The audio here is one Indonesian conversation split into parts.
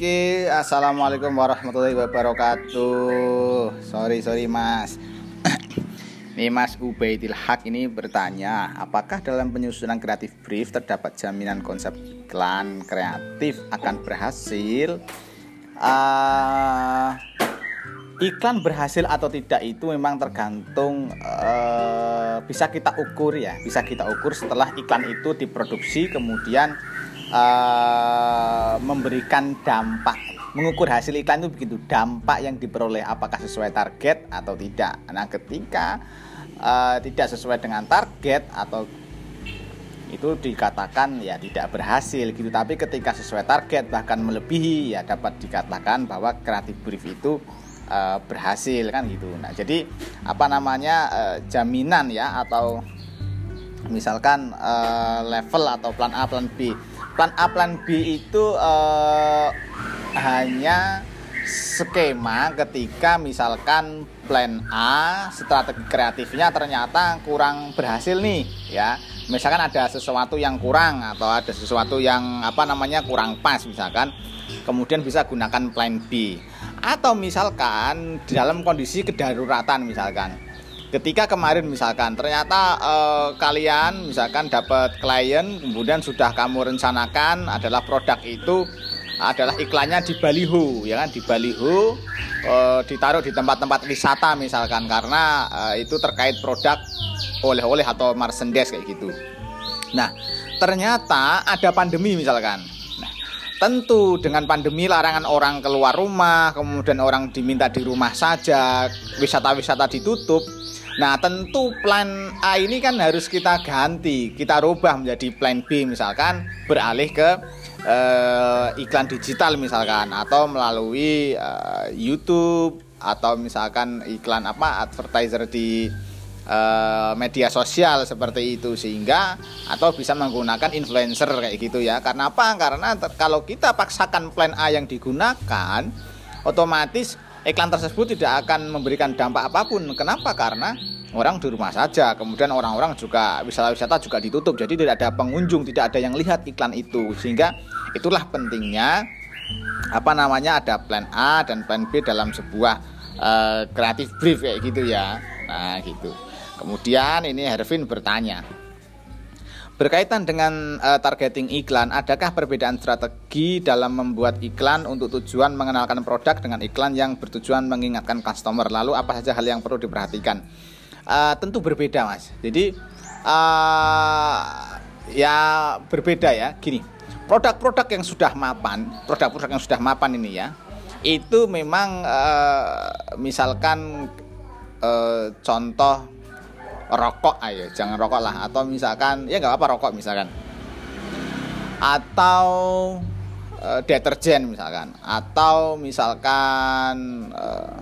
Oke, assalamualaikum warahmatullahi wabarakatuh. Sorry, sorry mas. Nih Mas Ubaidil Haq ini bertanya, apakah dalam penyusunan kreatif brief terdapat jaminan konsep iklan kreatif akan berhasil? Uh, iklan berhasil atau tidak itu memang tergantung uh, bisa kita ukur ya, bisa kita ukur setelah iklan itu diproduksi kemudian uh, memberikan dampak. Mengukur hasil iklan itu begitu dampak yang diperoleh apakah sesuai target atau tidak. Nah ketika uh, tidak sesuai dengan target atau itu dikatakan ya tidak berhasil gitu. Tapi ketika sesuai target bahkan melebihi ya dapat dikatakan bahwa kreatif brief itu uh, berhasil kan gitu. Nah jadi apa namanya uh, jaminan ya atau misalkan uh, level atau plan A plan B plan A plan B itu uh, hanya skema ketika misalkan plan A strategi kreatifnya ternyata kurang berhasil nih ya. Misalkan ada sesuatu yang kurang atau ada sesuatu yang apa namanya kurang pas misalkan kemudian bisa gunakan plan B. Atau misalkan di dalam kondisi kedaruratan misalkan ketika kemarin misalkan ternyata eh, kalian misalkan dapat klien kemudian sudah kamu rencanakan adalah produk itu adalah iklannya di baliho ya kan? Di baliho eh, ditaruh di tempat-tempat wisata misalkan karena eh, itu terkait produk oleh-oleh atau merchandise kayak gitu. Nah ternyata ada pandemi misalkan. Nah, Tentu dengan pandemi larangan orang keluar rumah, kemudian orang diminta di rumah saja, wisata-wisata ditutup, Nah, tentu plan A ini kan harus kita ganti, kita rubah menjadi plan B misalkan beralih ke uh, iklan digital misalkan atau melalui uh, YouTube atau misalkan iklan apa advertiser di uh, media sosial seperti itu sehingga atau bisa menggunakan influencer kayak gitu ya. Karena apa? Karena kalau kita paksakan plan A yang digunakan otomatis iklan tersebut tidak akan memberikan dampak apa pun. Kenapa? Karena orang di rumah saja. Kemudian orang-orang juga wisata-wisata juga ditutup. Jadi tidak ada pengunjung, tidak ada yang lihat iklan itu. Sehingga itulah pentingnya apa namanya ada plan A dan plan B dalam sebuah uh, creative brief kayak gitu ya. Nah, gitu. Kemudian ini Hervin bertanya, Berkaitan dengan uh, targeting iklan, adakah perbedaan strategi dalam membuat iklan untuk tujuan mengenalkan produk dengan iklan yang bertujuan mengingatkan customer? Lalu apa saja hal yang perlu diperhatikan? Uh, tentu berbeda, Mas. Jadi uh, ya berbeda ya. Gini, produk-produk yang sudah mapan, produk-produk yang sudah mapan ini ya, itu memang uh, misalkan uh, contoh rokok ayo jangan rokok lah. Atau misalkan ya nggak apa rokok misalkan. Atau uh, deterjen misalkan. Atau misalkan uh,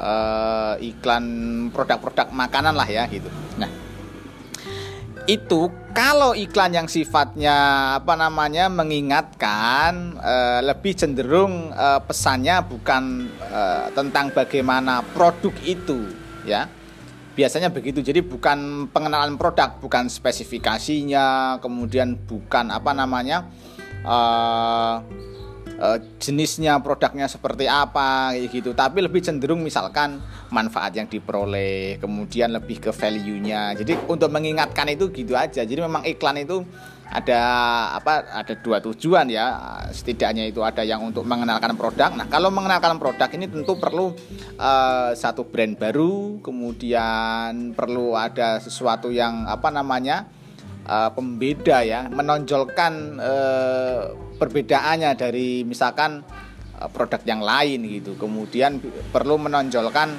uh, iklan produk-produk makanan lah ya gitu. Nah itu kalau iklan yang sifatnya apa namanya mengingatkan e, lebih cenderung e, pesannya bukan e, tentang bagaimana produk itu ya biasanya begitu. Jadi bukan pengenalan produk bukan spesifikasinya kemudian bukan apa namanya uh, jenisnya produknya seperti apa gitu. Tapi lebih cenderung misalkan manfaat yang diperoleh kemudian lebih ke value nya jadi untuk mengingatkan itu gitu aja. Jadi memang iklan itu ada apa ada dua tujuan ya. Setidaknya itu ada yang untuk mengenalkan produk. Nah kalau mengenalkan produk ini tentu perlu uh, satu brand baru kemudian perlu ada sesuatu yang apa namanya uh, pembeda ya menonjolkan uh, perbedaannya dari misalkan uh, produk yang lain gitu. Kemudian perlu menonjolkan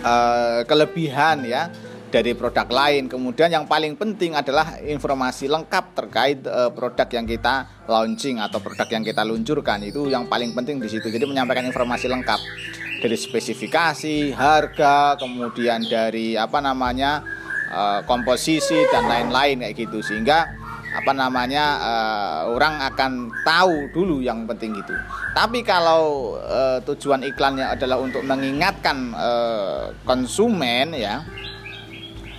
uh, kelebihan ya dari produk lain. Kemudian yang paling penting adalah informasi lengkap terkait uh, produk yang kita launching atau produk yang kita luncurkan. Itu yang paling penting di situ. Jadi menyampaikan informasi lengkap dari spesifikasi, harga, kemudian dari apa namanya uh, komposisi dan lain-lain kayak gitu sehingga apa namanya uh, orang akan tahu dulu yang penting itu. Tapi kalau uh, tujuan iklannya adalah untuk mengingatkan uh, konsumen ya,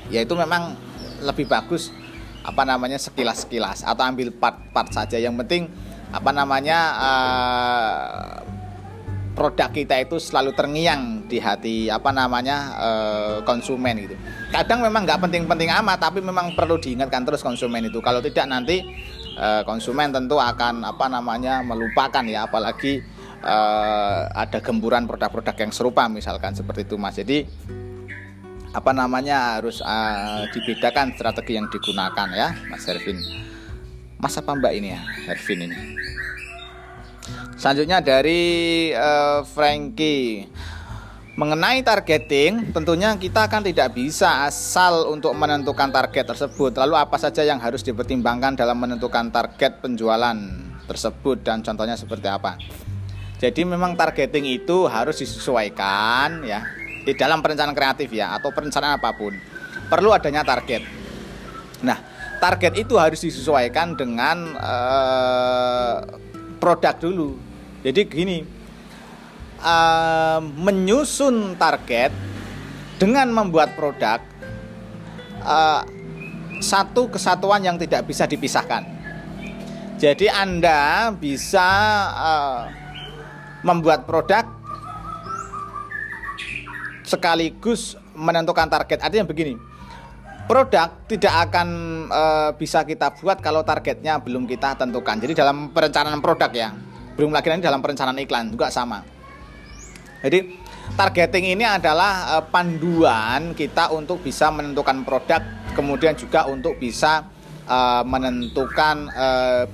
ya itu memang lebih bagus apa namanya sekilas-sekilas atau ambil part-part saja yang penting apa namanya uh, produk kita itu selalu terngiang di hati apa namanya uh, konsumen gitu. Kadang memang nggak penting-penting amat, tapi memang perlu diingatkan terus konsumen itu. Kalau tidak nanti uh, konsumen tentu akan apa namanya melupakan ya, apalagi uh, ada gemburan produk-produk yang serupa misalkan seperti itu mas. Jadi apa namanya harus uh, dibedakan strategi yang digunakan ya, Mas Hervin. Mas apa Mbak ini ya, Hervin ini? Selanjutnya dari uh, Frankie Mengenai targeting, tentunya kita kan tidak bisa asal untuk menentukan target tersebut. Lalu apa saja yang harus dipertimbangkan dalam menentukan target penjualan tersebut dan contohnya seperti apa? Jadi memang targeting itu harus disesuaikan ya di dalam perencanaan kreatif ya atau perencanaan apa pun. Perlu adanya target. Nah, target itu harus disesuaikan dengan uh, produk dulu jadi gini, uh, menyusun target dengan membuat produk uh, satu kesatuan yang tidak bisa dipisahkan. Jadi Anda bisa uh, membuat produk sekaligus menentukan target. Artinya begini, produk tidak akan e, bisa kita buat kalau targetnya belum kita tentukan. Jadi dalam perencanaan produk ya, belum lagi nanti dalam perencanaan iklan juga sama jadi targeting ini adalah uh, panduan kita untuk bisa menentukan produk kemudian juga untuk bisa uh, menentukan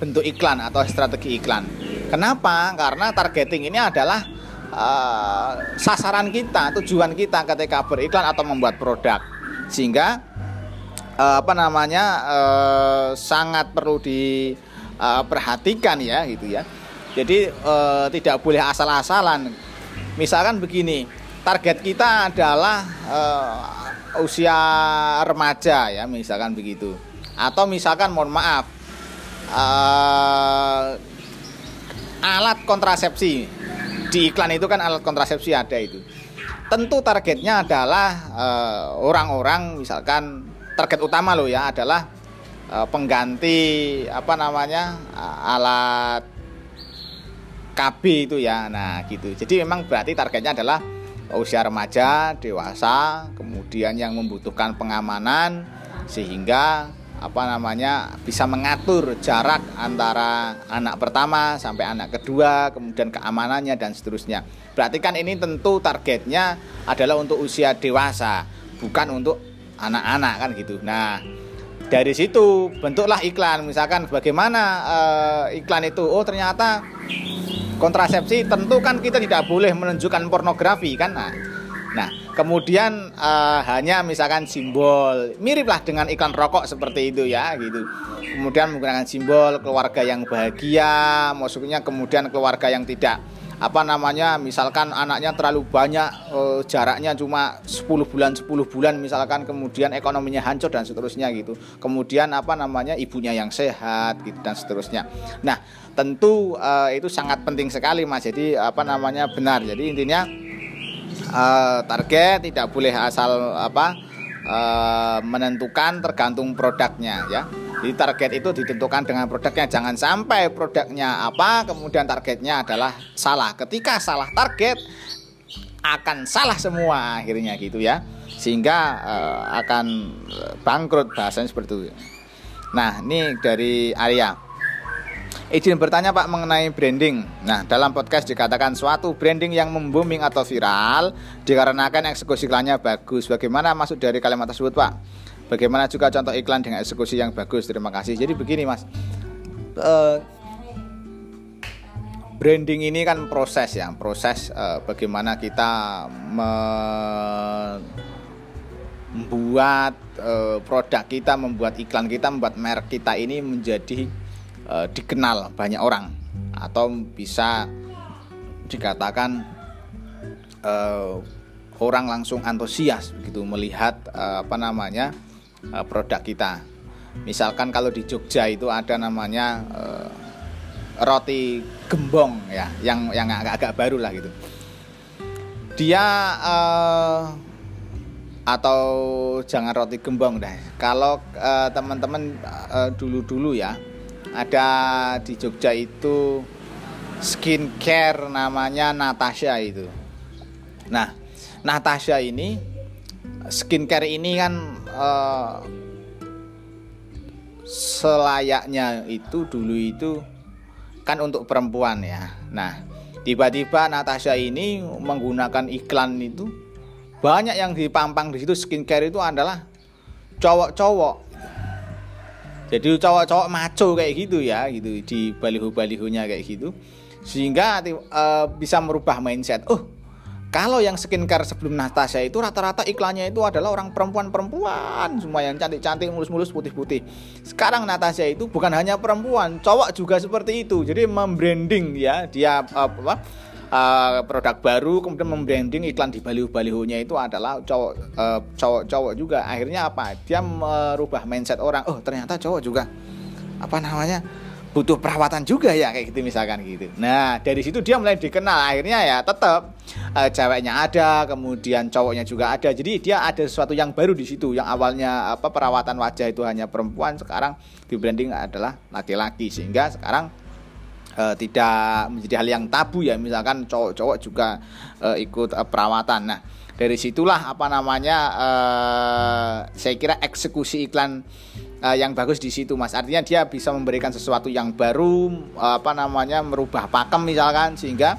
bentuk iklan atau strategi iklan kenapa karena targeting ini adalah uh, sasaran kita tujuan kita ketika beriklan atau membuat produk sehingga uh, apa namanya uh, sangat perlu diperhatikan ya gitu ya jadi eh, tidak boleh asal-asalan. Misalkan begini, target kita adalah eh, usia remaja ya, misalkan begitu. Atau misalkan mohon maaf eh, alat kontrasepsi di iklan itu kan alat kontrasepsi ada itu. Tentu targetnya adalah eh, orang-orang misalkan target utama lo ya adalah eh, pengganti apa namanya alat KB itu ya. Nah, gitu. Jadi memang berarti targetnya adalah usia remaja, dewasa, kemudian yang membutuhkan pengamanan sehingga apa namanya bisa mengatur jarak antara anak pertama sampai anak kedua, kemudian keamanannya dan seterusnya. Berarti kan ini tentu targetnya adalah untuk usia dewasa, bukan untuk anak-anak kan gitu. Nah, dari situ bentuklah iklan misalkan bagaimana uh, iklan itu oh ternyata kontrasepsi tentu kan kita tidak boleh menunjukkan pornografi kan nah, nah kemudian uh, hanya misalkan simbol miriplah dengan iklan rokok seperti itu ya gitu. Kemudian menggunakan simbol keluarga yang bahagia maksudnya kemudian keluarga yang tidak apa namanya misalkan anaknya terlalu banyak uh, jaraknya cuma 10 bulan 10 bulan misalkan kemudian ekonominya hancur dan seterusnya gitu. Kemudian apa namanya ibunya yang sehat gitu dan seterusnya. Nah tentu uh, itu sangat penting sekali mas. Jadi apa namanya benar. Jadi intinya uh, target tidak boleh asal apa uh, menentukan tergantung produknya ya. Jadi target itu ditentukan dengan produknya. Jangan sampai produknya apa kemudian targetnya adalah salah. Ketika salah target akan salah semua akhirnya gitu ya. Sehingga uh, akan bangkrut bahasanya seperti itu. Nah ini dari Arya Izin bertanya Pak mengenai branding. Nah, dalam podcast dikatakan suatu branding yang membooming atau viral dikarenakan eksekusi iklannya bagus. Bagaimana masuk dari kalimat tersebut, Pak? Bagaimana juga contoh iklan dengan eksekusi yang bagus? Terima kasih. Jadi begini, Mas. Uh, branding ini kan proses ya, proses uh, bagaimana kita membuat uh, produk kita, membuat iklan kita, membuat merek kita ini menjadi e, dikenal banyak orang atau bisa dikatakan e, orang langsung antusias begitu melihat e, apa namanya e, produk kita. Misalkan kalau di Jogja itu ada namanya e, roti gembong ya, yang yang agak-agak baru lah gitu. Dia e, atau jangan roti gembong deh. Kalau teman-teman e, dulu-dulu ya ada di Jogja itu skincare namanya Natasha itu. Nah, Natasha ini skincare ini kan uh, selayaknya itu dulu itu kan untuk perempuan ya. Nah, tiba-tiba Natasha ini menggunakan iklan itu banyak yang dipampang di situ skincare itu adalah cowok-cowok jadi cowok-cowok maco kayak gitu ya gitu di baliho-balihonya kayak gitu sehingga uh, bisa merubah mindset oh kalau yang skincare sebelum Natasha itu rata-rata iklannya itu adalah orang perempuan-perempuan semua yang cantik-cantik mulus-mulus putih-putih. Sekarang Natasha itu bukan hanya perempuan, cowok juga seperti itu. Jadi membranding ya dia uh, apa uh, produk baru kemudian membranding iklan di baliho-balihonya itu adalah cowok uh, cowok-cowok juga akhirnya apa dia merubah mindset orang oh ternyata cowok juga apa namanya butuh perawatan juga ya kayak gitu misalkan gitu. Nah dari situ dia mulai dikenal akhirnya ya tetap uh, ceweknya ada, kemudian cowoknya juga ada. Jadi dia ada sesuatu yang baru di situ. Yang awalnya apa perawatan wajah itu hanya perempuan, sekarang di branding adalah laki-laki sehingga sekarang uh, tidak menjadi hal yang tabu ya misalkan cowok-cowok juga uh, ikut uh, perawatan. Nah dari situlah apa namanya uh, saya kira eksekusi iklan uh, yang bagus di situ mas. Artinya dia bisa memberikan sesuatu yang baru uh, apa namanya merubah pakem misalkan sehingga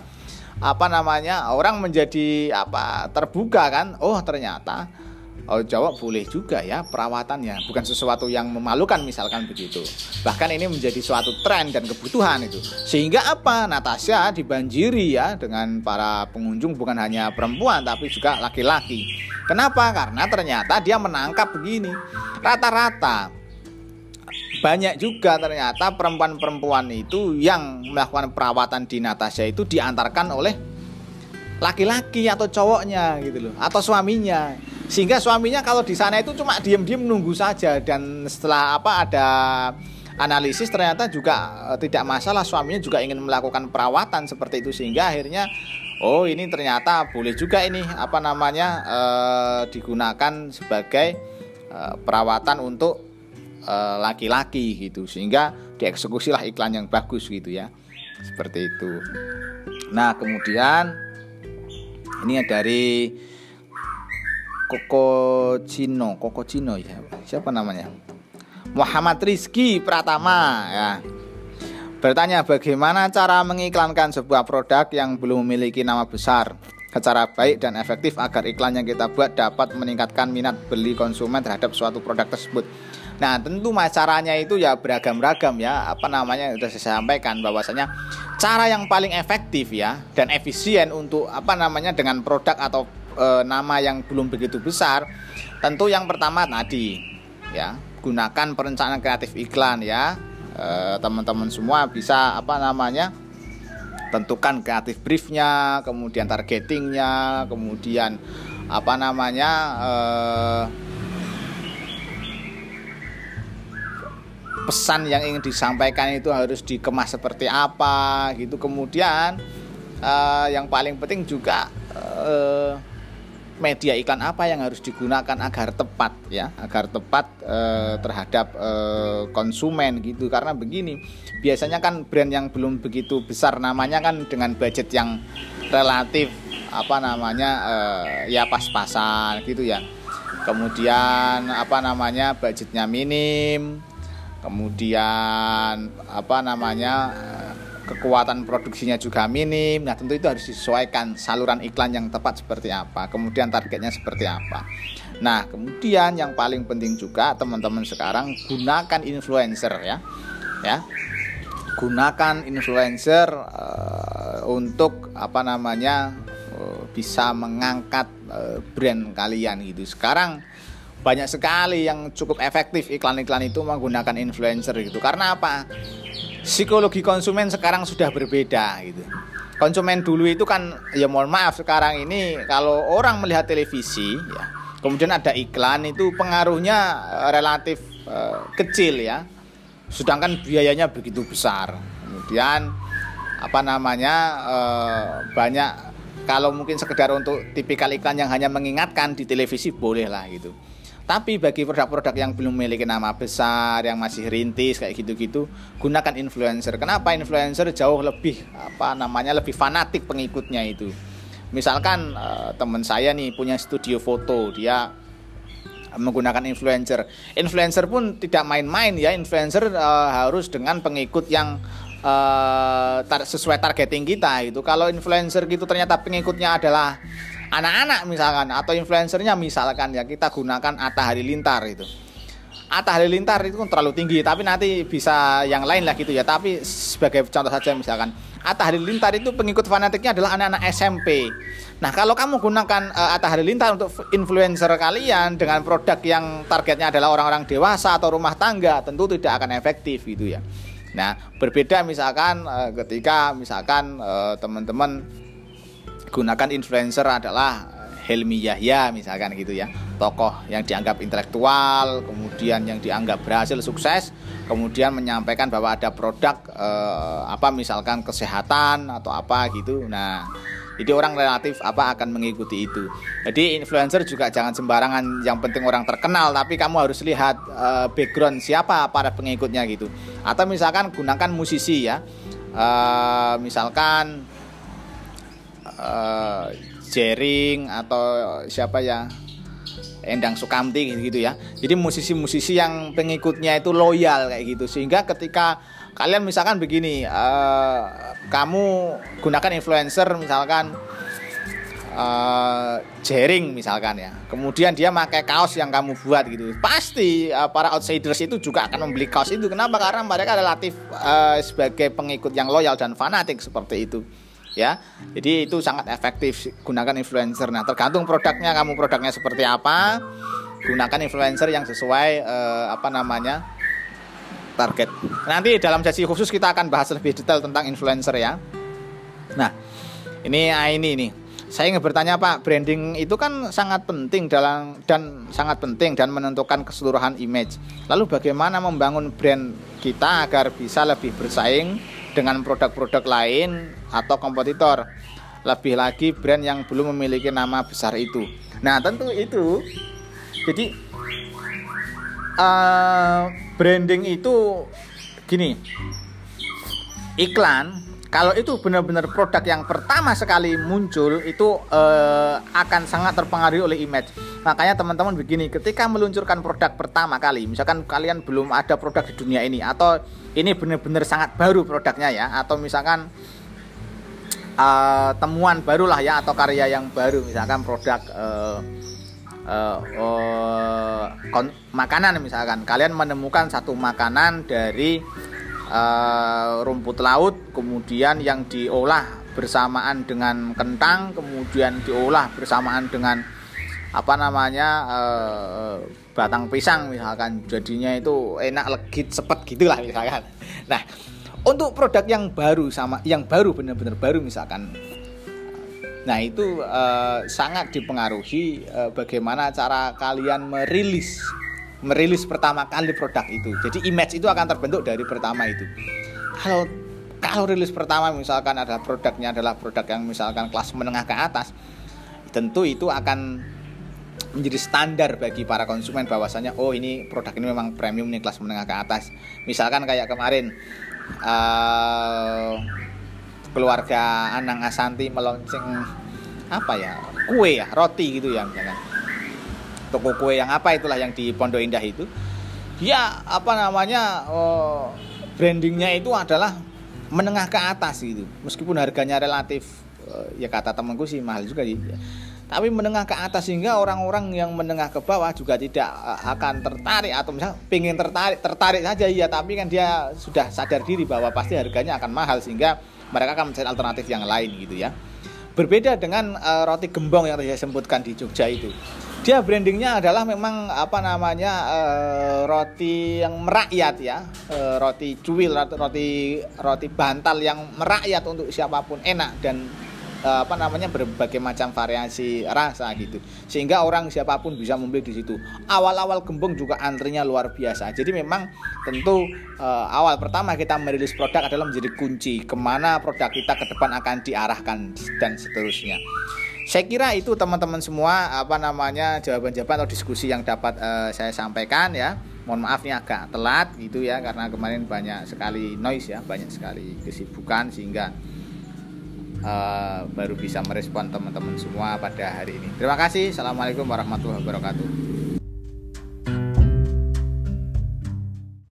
apa namanya orang menjadi apa terbuka kan? Oh ternyata Oh, jawab boleh juga ya perawatannya, bukan sesuatu yang memalukan misalkan begitu. Bahkan ini menjadi suatu tren dan kebutuhan itu. Sehingga apa? Natasha dibanjiri ya dengan para pengunjung bukan hanya perempuan tapi juga laki-laki. Kenapa? Karena ternyata dia menangkap begini. Rata-rata banyak juga ternyata perempuan-perempuan itu yang melakukan perawatan di Natasha itu diantarkan oleh laki-laki atau cowoknya gitu loh atau suaminya sehingga suaminya kalau di sana itu cuma diam-diam menunggu saja. Dan setelah apa ada analisis ternyata juga eh, tidak masalah. Suaminya juga ingin melakukan perawatan seperti itu. Sehingga akhirnya oh ini ternyata boleh juga ini apa namanya eh, digunakan sebagai eh, perawatan untuk laki-laki gitu. Sehingga dieksekusilah iklan yang bagus gitu ya. Seperti itu. Nah kemudian ini dari Koko Cino, Koko Cino ya. Siapa namanya? Muhammad Rizky Pratama ya. Bertanya bagaimana cara mengiklankan sebuah produk yang belum memiliki nama besar secara baik dan efektif agar iklan yang kita buat dapat meningkatkan minat beli konsumen terhadap suatu produk tersebut. Nah, tentu mas caranya itu ya beragam-ragam ya. Apa namanya sudah saya sampaikan bahwasanya cara yang paling efektif ya dan efisien untuk apa namanya dengan produk atau e, nama yang belum begitu besar, tentu yang pertama tadi ya gunakan perencanaan kreatif iklan ya. Eh, teman-teman semua bisa apa namanya tentukan kreatif briefnya, kemudian targetingnya, kemudian apa namanya eh, pesan yang ingin disampaikan itu harus dikemas seperti apa gitu. Kemudian yang paling penting juga media iklan apa yang harus digunakan agar tepat ya? Agar tepat e, terhadap e, konsumen gitu. Karena begini biasanya kan brand yang belum begitu besar namanya kan dengan budget yang relatif apa namanya e, ya pas-pasan gitu ya. Kemudian apa namanya budgetnya minim. Kemudian apa namanya kekuatan produksinya juga minim. Nah, tentu itu harus disesuaikan saluran iklan yang tepat seperti apa, kemudian targetnya seperti apa. Nah, kemudian yang paling penting juga teman-teman sekarang gunakan influencer ya. Ya. Gunakan influencer uh, untuk apa namanya? Uh, bisa mengangkat uh, brand kalian gitu. Sekarang banyak sekali yang cukup efektif iklan-iklan itu menggunakan influencer gitu. Karena apa? Psikologi konsumen sekarang sudah berbeda gitu. Konsumen dulu itu kan ya mohon maaf sekarang ini kalau orang melihat televisi ya kemudian ada iklan itu pengaruhnya eh, relatif uh, kecil ya. Sedangkan biayanya begitu besar. Kemudian apa namanya uh, banyak kalau mungkin sekedar untuk tipikal iklan yang hanya mengingatkan di televisi boleh lah gitu. Tapi bagi produk-produk yang belum memiliki nama besar, yang masih rintis kayak gitu-gitu, gunakan influencer. Kenapa influencer jauh lebih apa namanya lebih fanatik pengikutnya itu. Misalkan uh, teman saya nih punya studio foto, dia menggunakan influencer. Influencer pun tidak main-main ya, influencer uh, harus dengan pengikut yang tar sesuai targeting kita itu. Kalau influencer gitu ternyata pengikutnya adalah anak-anak misalkan atau influencernya misalkan ya kita gunakan Atta Halilintar itu. Atta Halilintar itu kan terlalu tinggi tapi nanti bisa yang lain lah gitu ya. Tapi sebagai contoh saja misalkan Atta Halilintar itu pengikut fanatiknya adalah anak-anak SMP nah kalau kamu gunakan uh, Atta Halilintar untuk influencer kalian dengan produk yang targetnya adalah orang-orang dewasa atau rumah tangga tentu tidak akan efektif gitu ya. Nah berbeda misalkan uh, ketika misalkan uh, teman-teman gunakan influencer adalah Helmi Yahya misalkan gitu ya. Tokoh yang dianggap intelektual kemudian yang dianggap berhasil sukses kemudian menyampaikan bahwa ada produk eh, apa misalkan kesehatan atau apa gitu. Nah jadi orang relatif apa akan mengikuti itu. Jadi influencer juga jangan sembarangan yang penting orang terkenal tapi kamu harus lihat eh, background siapa para pengikutnya gitu. Atau misalkan gunakan musisi ya. Eh, misalkan uh, Jering atau siapa ya Endang Sukamti gitu ya. Jadi musisi-musisi yang pengikutnya itu loyal kayak gitu sehingga ketika kalian misalkan begini uh, kamu gunakan influencer misalkan uh, Jering misalkan ya. Kemudian dia pakai kaos yang kamu buat gitu. Pasti uh, para outsiders itu juga akan membeli kaos itu. Kenapa? Karena mereka relatif uh, sebagai pengikut yang loyal dan fanatik seperti itu ya. Jadi itu sangat efektif gunakan influencer. Nah, tergantung produknya kamu produknya seperti apa. Gunakan influencer yang sesuai eh, apa namanya? target. Nanti dalam sesi khusus kita akan bahas lebih detail tentang influencer ya. Nah, ini ini nih. Saya ingin bertanya Pak, branding itu kan sangat penting dalam dan sangat penting dan menentukan keseluruhan image. Lalu bagaimana membangun brand kita agar bisa lebih bersaing dengan produk-produk lain atau kompetitor. Lebih lagi brand yang belum memiliki nama besar itu. Nah, tentu itu. Jadi uh, branding itu gini. Iklan kalau itu benar-benar produk yang pertama sekali muncul itu uh, akan sangat terpengaruhi oleh image. Makanya teman-teman begini, ketika meluncurkan produk pertama kali, misalkan kalian belum ada produk di dunia ini atau ini benar-benar sangat baru produknya ya, atau misalkan uh, temuan barulah ya atau karya yang baru, misalkan produk uh, uh, uh, makanan misalkan, kalian menemukan satu makanan dari uh, rumput laut kemudian yang diolah bersamaan dengan kentang kemudian diolah bersamaan dengan apa namanya uh, batang pisang misalkan. Jadinya itu enak legit sepet gitulah misalkan. Nah untuk produk yang baru sama yang baru benar-benar baru misalkan. Nah itu uh, sangat dipengaruhi uh, bagaimana cara kalian merilis merilis pertama kali produk itu. Jadi image itu akan terbentuk dari pertama itu. Kalau kalau rilis pertama misalkan adalah produknya adalah produk yang misalkan kelas menengah ke atas, tentu itu akan menjadi standar bagi para konsumen bahwasanya oh ini produk ini memang premium nih kelas menengah ke atas. Misalkan kayak kemarin uh, keluarga Anang Asanti melonceng apa ya kue ya roti gitu ya misalkan toko kue yang apa itulah yang di Pondok Indah itu. Dia apa namanya oh, brandingnya itu adalah menengah ke atas gitu. Meskipun harganya relatif uh, ya kata temanku sih mahal juga ya. tapi menengah ke atas sehingga orang-orang yang menengah ke bawah juga tidak uh, akan tertarik atau misalnya pengen tertarik tertarik saja ya tapi kan dia sudah sadar diri bahwa pasti harganya akan mahal sehingga mereka akan mencari alternatif yang lain gitu ya. Berbeda dengan uh, roti gembong yang saya sebutkan di Jogja itu dia brandingnya adalah memang apa namanya uh, roti yang merakyat ya. Uh, roti cuil roti roti bantal yang merakyat untuk siapa pun enak dan uh, apa namanya berbagai macam variasi rasa gitu. Sehingga orang siapa pun bisa membeli di situ. Awal-awal gembong juga antrinya luar biasa. Jadi memang tentu uh, awal pertama kita merilis produk adalah menjadi kunci ke mana produk kita ke depan akan diarahkan dan seterusnya saya kira itu teman-teman semua apa namanya jawaban-jawaban atau diskusi yang dapat uh, saya sampaikan ya. Mohon maaf nih agak telat gitu ya karena kemarin banyak sekali noise ya banyak sekali kesibukan sehingga uh, baru bisa merespon teman-teman semua pada hari ini. Terima kasih. Assalamualaikum warahmatullahi wabarakatuh